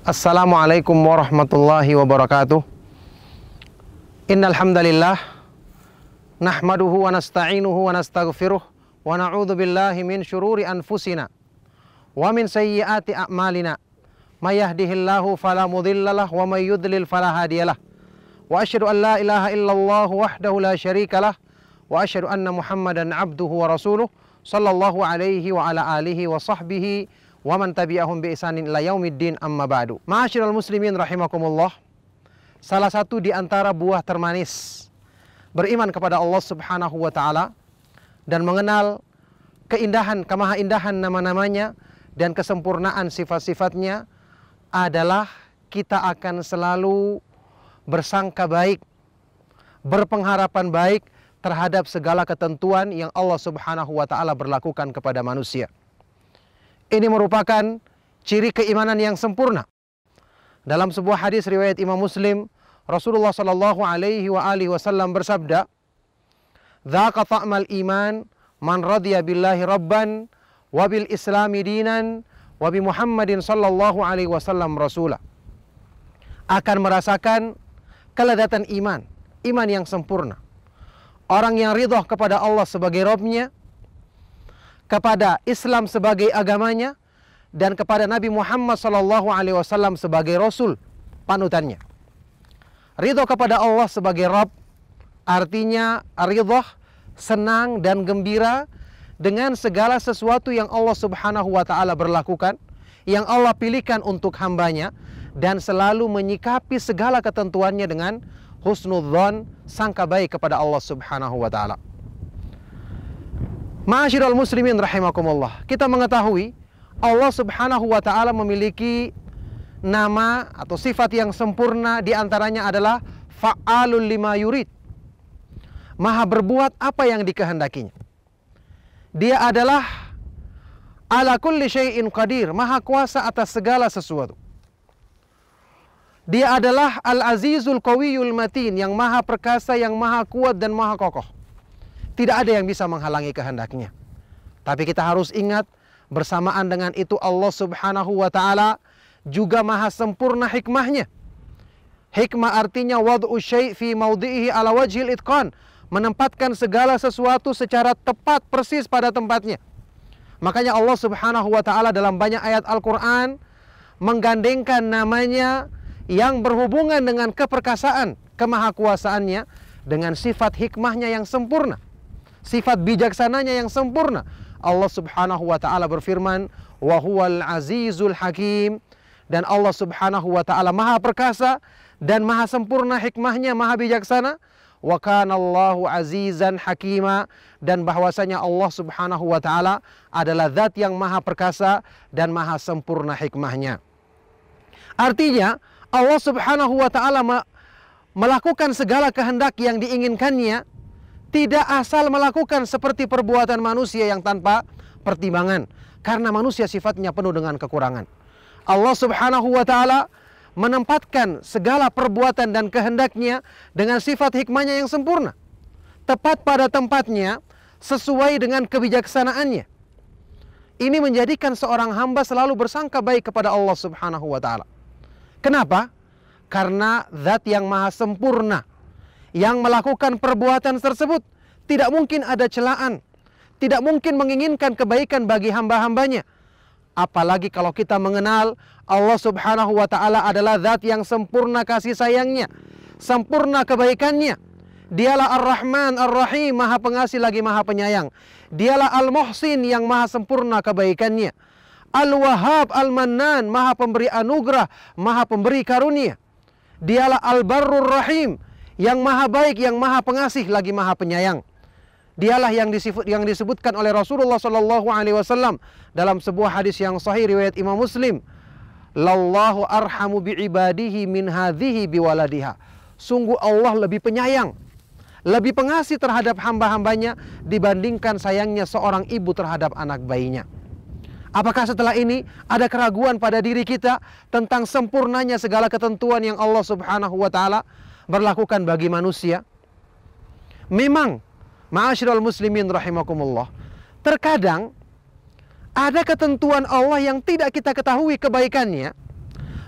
Assalamualaikum warahmatullahi wabarakatuh. Innal hamdalillah nahmaduhu wa nasta'inuhu wa nastaghfiruh wa na'udzu billahi min syururi anfusina wa min sayyiati a'malina. May yahdihillahu fala mudhillalah wa may yudlil fala hadiyalah. Wa asyhadu an la ilaha illallah wahdahu la syarikalah wa asyhadu anna Muhammadan abduhu wa rasuluh sallallahu alaihi wa ala alihi wa sahbihi wa man tabi'ahum bi isanin ila yaumiddin amma ba'du. Ma'asyiral muslimin rahimakumullah. Salah satu di antara buah termanis beriman kepada Allah Subhanahu wa taala dan mengenal keindahan, kemahaindahan nama-namanya dan kesempurnaan sifat-sifatnya adalah kita akan selalu bersangka baik, berpengharapan baik terhadap segala ketentuan yang Allah Subhanahu wa taala berlakukan kepada manusia. Ini merupakan ciri keimanan yang sempurna. Dalam sebuah hadis riwayat Imam Muslim, Rasulullah sallallahu alaihi wasallam bersabda, "Dzaka ta'mal iman man radiya billahi rabban wa bil islami dinan wa bi Muhammadin sallallahu alaihi wasallam rasula." Akan merasakan kelezatan iman, iman yang sempurna. Orang yang ridho kepada Allah sebagai Robnya, kepada Islam sebagai agamanya dan kepada Nabi Muhammad sallallahu alaihi wasallam sebagai rasul panutannya. Ridho kepada Allah sebagai Rabb artinya ridho senang dan gembira dengan segala sesuatu yang Allah Subhanahu wa taala berlakukan, yang Allah pilihkan untuk hambanya dan selalu menyikapi segala ketentuannya dengan husnudzon, sangka baik kepada Allah Subhanahu wa taala. Ma'asyiral muslimin rahimakumullah. Kita mengetahui Allah Subhanahu wa taala memiliki nama atau sifat yang sempurna di antaranya adalah fa'alul lima yurid. Maha berbuat apa yang dikehendakinya. Dia adalah ala kulli syai'in qadir, maha kuasa atas segala sesuatu. Dia adalah Al-Azizul Qawiyul Matin yang maha perkasa, yang maha kuat dan maha kokoh. Tidak ada yang bisa menghalangi kehendaknya. Tapi kita harus ingat bersamaan dengan itu Allah Subhanahu wa taala juga maha sempurna hikmahnya. Hikmah artinya wad'u syai' fi maudhi'ihi ala wajhil itqan, menempatkan segala sesuatu secara tepat persis pada tempatnya. Makanya Allah Subhanahu wa taala dalam banyak ayat Al-Qur'an menggandengkan namanya yang berhubungan dengan keperkasaan, kemahakuasaannya dengan sifat hikmahnya yang sempurna sifat bijaksananya yang sempurna. Allah Subhanahu wa taala berfirman, "Wa huwal azizul hakim." Dan Allah Subhanahu wa taala Maha perkasa dan maha sempurna hikmahnya, maha bijaksana. Wa kana Allahu azizan hakima dan bahwasanya Allah Subhanahu wa taala adalah zat yang maha perkasa dan maha sempurna hikmahnya. Artinya Allah Subhanahu wa taala melakukan segala kehendak yang diinginkannya tidak asal melakukan seperti perbuatan manusia yang tanpa pertimbangan karena manusia sifatnya penuh dengan kekurangan. Allah Subhanahu wa taala menempatkan segala perbuatan dan kehendaknya dengan sifat hikmahnya yang sempurna. Tepat pada tempatnya sesuai dengan kebijaksanaannya. Ini menjadikan seorang hamba selalu bersangka baik kepada Allah Subhanahu wa taala. Kenapa? Karena zat yang maha sempurna yang melakukan perbuatan tersebut tidak mungkin ada celaan, tidak mungkin menginginkan kebaikan bagi hamba-hambanya. Apalagi kalau kita mengenal Allah Subhanahu wa taala adalah zat yang sempurna kasih sayangnya, sempurna kebaikannya. Dialah Ar-Rahman Ar-Rahim, Maha Pengasih lagi Maha Penyayang. Dialah Al-Muhsin yang Maha sempurna kebaikannya. Al-Wahhab Al-Mannan, Maha Pemberi anugerah, Maha Pemberi karunia. Dialah Al-Barrur Rahim, yang maha baik, yang maha pengasih lagi maha penyayang. Dialah yang yang disebutkan oleh Rasulullah Shallallahu Alaihi Wasallam dalam sebuah hadis yang sahih riwayat Imam Muslim. Lallahu arhamu bi ibadihi min hadhihi biwaladiha. Sungguh Allah lebih penyayang, lebih pengasih terhadap hamba-hambanya dibandingkan sayangnya seorang ibu terhadap anak bayinya. Apakah setelah ini ada keraguan pada diri kita tentang sempurnanya segala ketentuan yang Allah Subhanahu wa taala berlakukan bagi manusia? Memang, ma'asyiral muslimin rahimakumullah, terkadang ada ketentuan Allah yang tidak kita ketahui kebaikannya,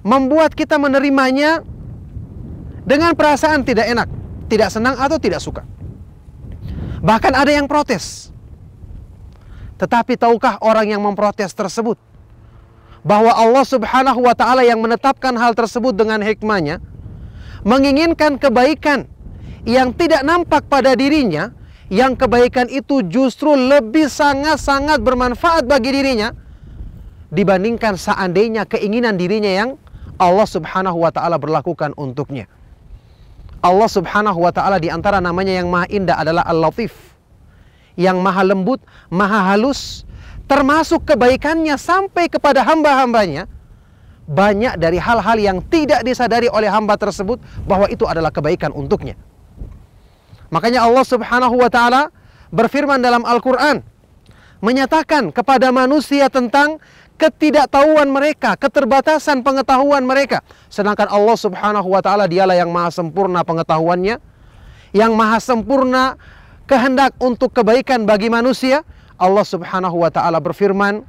membuat kita menerimanya dengan perasaan tidak enak, tidak senang atau tidak suka. Bahkan ada yang protes. Tetapi tahukah orang yang memprotes tersebut bahwa Allah Subhanahu wa taala yang menetapkan hal tersebut dengan hikmahnya menginginkan kebaikan yang tidak nampak pada dirinya yang kebaikan itu justru lebih sangat-sangat bermanfaat bagi dirinya dibandingkan seandainya keinginan dirinya yang Allah Subhanahu wa taala berlakukan untuknya. Allah Subhanahu wa taala di antara namanya yang maha indah adalah Al-Latif yang maha lembut, maha halus, termasuk kebaikannya sampai kepada hamba-hambanya, banyak dari hal-hal yang tidak disadari oleh hamba tersebut bahwa itu adalah kebaikan untuknya. Makanya Allah Subhanahu wa taala berfirman dalam Al-Qur'an menyatakan kepada manusia tentang ketidaktahuan mereka, keterbatasan pengetahuan mereka. Sedangkan Allah Subhanahu wa taala dialah yang maha sempurna pengetahuannya, yang maha sempurna kehendak untuk kebaikan bagi manusia, Allah Subhanahu wa taala berfirman,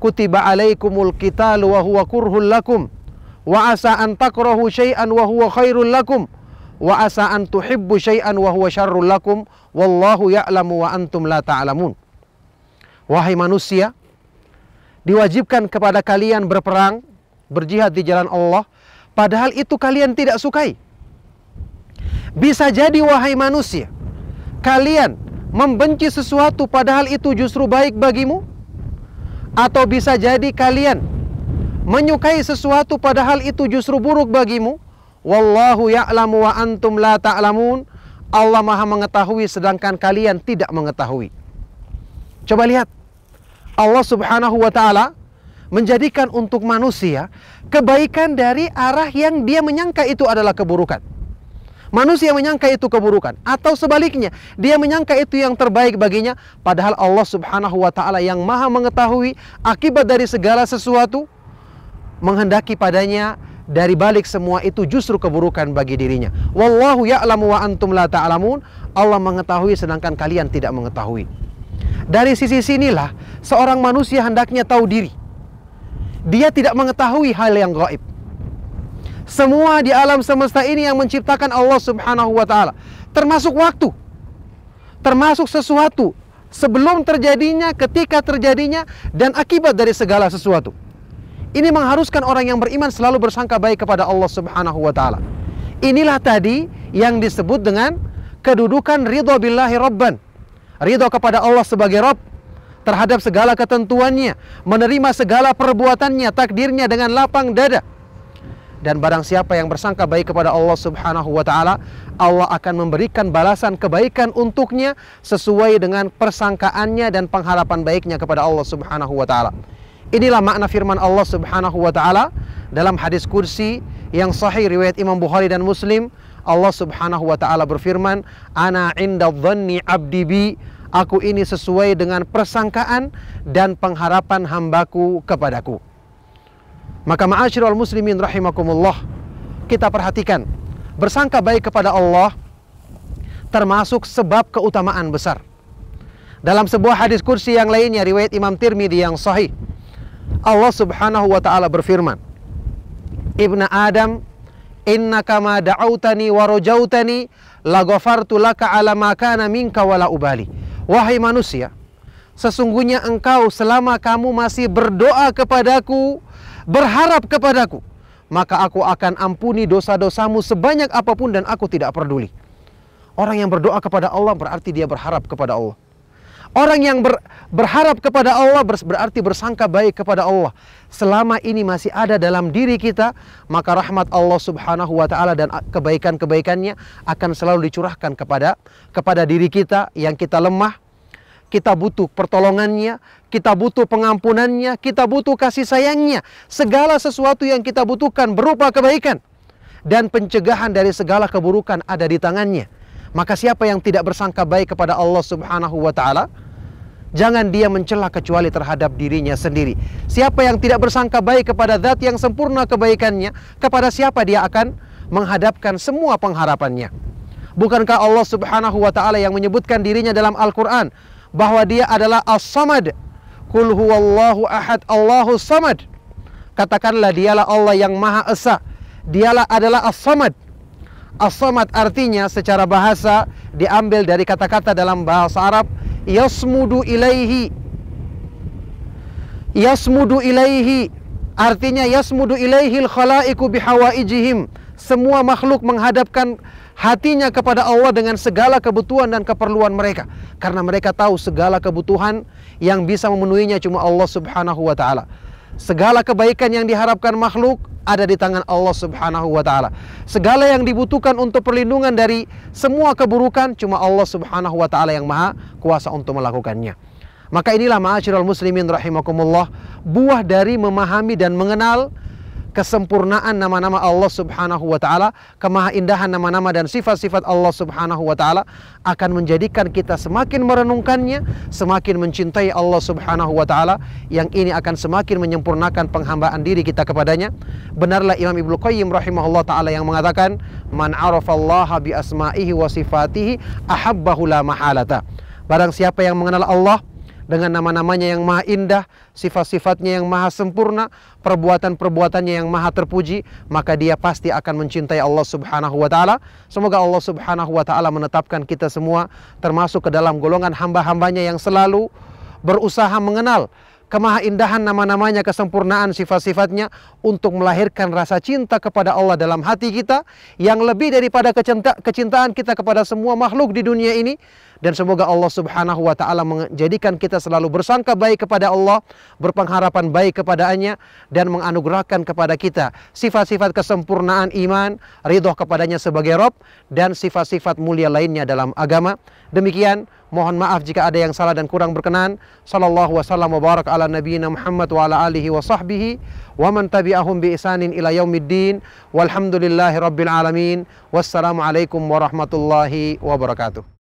"Kutiba alaikumul qitalu wa huwa kurhul lakum, wa asa an takrahu syai'an wa huwa khairul lakum, wa asa an tuhibbu syai'an wa huwa syarrul lakum, wallahu ya'lamu wa antum la ta'lamun." Wahai manusia, diwajibkan kepada kalian berperang, berjihad di jalan Allah, padahal itu kalian tidak sukai. Bisa jadi wahai manusia, kalian membenci sesuatu padahal itu justru baik bagimu? Atau bisa jadi kalian menyukai sesuatu padahal itu justru buruk bagimu? Wallahu ya'lamu wa antum la ta'lamun. Allah Maha mengetahui sedangkan kalian tidak mengetahui. Coba lihat. Allah Subhanahu wa taala menjadikan untuk manusia kebaikan dari arah yang dia menyangka itu adalah keburukan. Manusia menyangka itu keburukan atau sebaliknya, dia menyangka itu yang terbaik baginya padahal Allah Subhanahu wa taala yang Maha mengetahui akibat dari segala sesuatu menghendaki padanya dari balik semua itu justru keburukan bagi dirinya. Wallahu ya'lamu wa antum la ta'lamun. Allah mengetahui sedangkan kalian tidak mengetahui. Dari sisi sinilah seorang manusia hendaknya tahu diri. Dia tidak mengetahui hal yang gaib. Semua di alam semesta ini yang menciptakan Allah Subhanahu wa taala, termasuk waktu. Termasuk sesuatu sebelum terjadinya, ketika terjadinya dan akibat dari segala sesuatu. Ini mengharuskan orang yang beriman selalu bersangka baik kepada Allah Subhanahu wa taala. Inilah tadi yang disebut dengan kedudukan ridho billahi rabban. Ridho kepada Allah sebagai Rabb terhadap segala ketentuannya, menerima segala perbuatannya, takdirnya dengan lapang dada dan barang siapa yang bersangka baik kepada Allah Subhanahu wa taala, Allah akan memberikan balasan kebaikan untuknya sesuai dengan persangkaannya dan pengharapan baiknya kepada Allah Subhanahu wa taala. Inilah makna firman Allah Subhanahu wa taala dalam hadis kursi yang sahih riwayat Imam Bukhari dan Muslim. Allah Subhanahu wa taala berfirman, "Ana 'inda dhanni 'abdi bi." Aku ini sesuai dengan persangkaan dan pengharapan hambaku kepadaku. Maka ma'asyiral muslimin rahimakumullah, kita perhatikan bersangka baik kepada Allah termasuk sebab keutamaan besar. Dalam sebuah hadis kursi yang lainnya riwayat Imam Tirmidzi yang sahih, Allah Subhanahu wa taala berfirman, "Ibnu Adam, innaka ma da'autani wa rajautani la ghafartu laka ala ma kana minka wala ubali." Wahai manusia, sesungguhnya engkau selama kamu masih berdoa kepadaku berharap kepadaku, maka aku akan ampuni dosa-dosamu sebanyak apa pun dan aku tidak peduli. Orang yang berdoa kepada Allah berarti dia berharap kepada Allah. Orang yang ber, berharap kepada Allah ber, berarti bersangka baik kepada Allah. Selama ini masih ada dalam diri kita, maka rahmat Allah Subhanahu wa taala dan kebaikan-kebaikannya akan selalu dicurahkan kepada kepada diri kita yang kita lemah, kita butuh pertolongannya, kita butuh pengampunannya, kita butuh kasih sayangnya. Segala sesuatu yang kita butuhkan berupa kebaikan dan pencegahan dari segala keburukan ada di tangannya. Maka siapa yang tidak bersangka baik kepada Allah Subhanahu wa taala, jangan dia mencela kecuali terhadap dirinya sendiri. Siapa yang tidak bersangka baik kepada zat yang sempurna kebaikannya, kepada siapa dia akan menghadapkan semua pengharapannya. Bukankah Allah Subhanahu wa taala yang menyebutkan dirinya dalam Al-Qur'an bahwa dia adalah As-Samad. Kul huwallahu ahad Allahu samad. katakanlah dialah Allah yang Maha Esa. Dialah adalah As-Samad. As-Samad artinya secara bahasa diambil dari kata-kata dalam bahasa Arab yasmudu ilaihi. Yasmudu ilaihi artinya yasmudu ilaihil khalaiku bihawaijihim. Semua makhluk menghadapkan hatinya kepada Allah dengan segala kebutuhan dan keperluan mereka karena mereka tahu segala kebutuhan yang bisa memenuhinya cuma Allah Subhanahu wa taala. Segala kebaikan yang diharapkan makhluk ada di tangan Allah Subhanahu wa taala. Segala yang dibutuhkan untuk perlindungan dari semua keburukan cuma Allah Subhanahu wa taala yang maha kuasa untuk melakukannya. Maka inilah ma'asyiral muslimin rahimakumullah buah dari memahami dan mengenal kesempurnaan nama-nama Allah Subhanahu wa taala, kemahaindahan nama-nama dan sifat-sifat Allah Subhanahu wa taala akan menjadikan kita semakin merenungkannya, semakin mencintai Allah Subhanahu wa taala yang ini akan semakin menyempurnakan penghambaan diri kita kepadanya. Benarlah Imam Ibnu Qayyim rahimahullah taala yang mengatakan, "Man arafallaha bi asma'ihi wa sifatihi ahabbahu la mahalata." Barang siapa yang mengenal Allah dengan nama-namanya yang maha indah, sifat-sifatnya yang maha sempurna, perbuatan-perbuatannya yang maha terpuji, maka dia pasti akan mencintai Allah Subhanahu wa taala. Semoga Allah Subhanahu wa taala menetapkan kita semua termasuk ke dalam golongan hamba-hambanya yang selalu berusaha mengenal kemahaindahan nama-namanya, kesempurnaan sifat-sifatnya untuk melahirkan rasa cinta kepada Allah dalam hati kita yang lebih daripada kecinta kecintaan kita kepada semua makhluk di dunia ini dan semoga Allah Subhanahu wa taala menjadikan kita selalu bersangka baik kepada Allah, berpengharapan baik kepadanya dan menganugerahkan kepada kita sifat-sifat kesempurnaan iman, ridho kepadanya sebagai Rob dan sifat-sifat mulia lainnya dalam agama. Demikian Mohon maaf jika ada yang salah dan kurang berkenan. Sallallahu wasallam wa barak ala nabiyina Muhammad wa ala alihi wa sahbihi wa man tabi'ahum bi isanin ila yaumiddin. Walhamdulillahi rabbil alamin. Wassalamualaikum warahmatullahi wabarakatuh.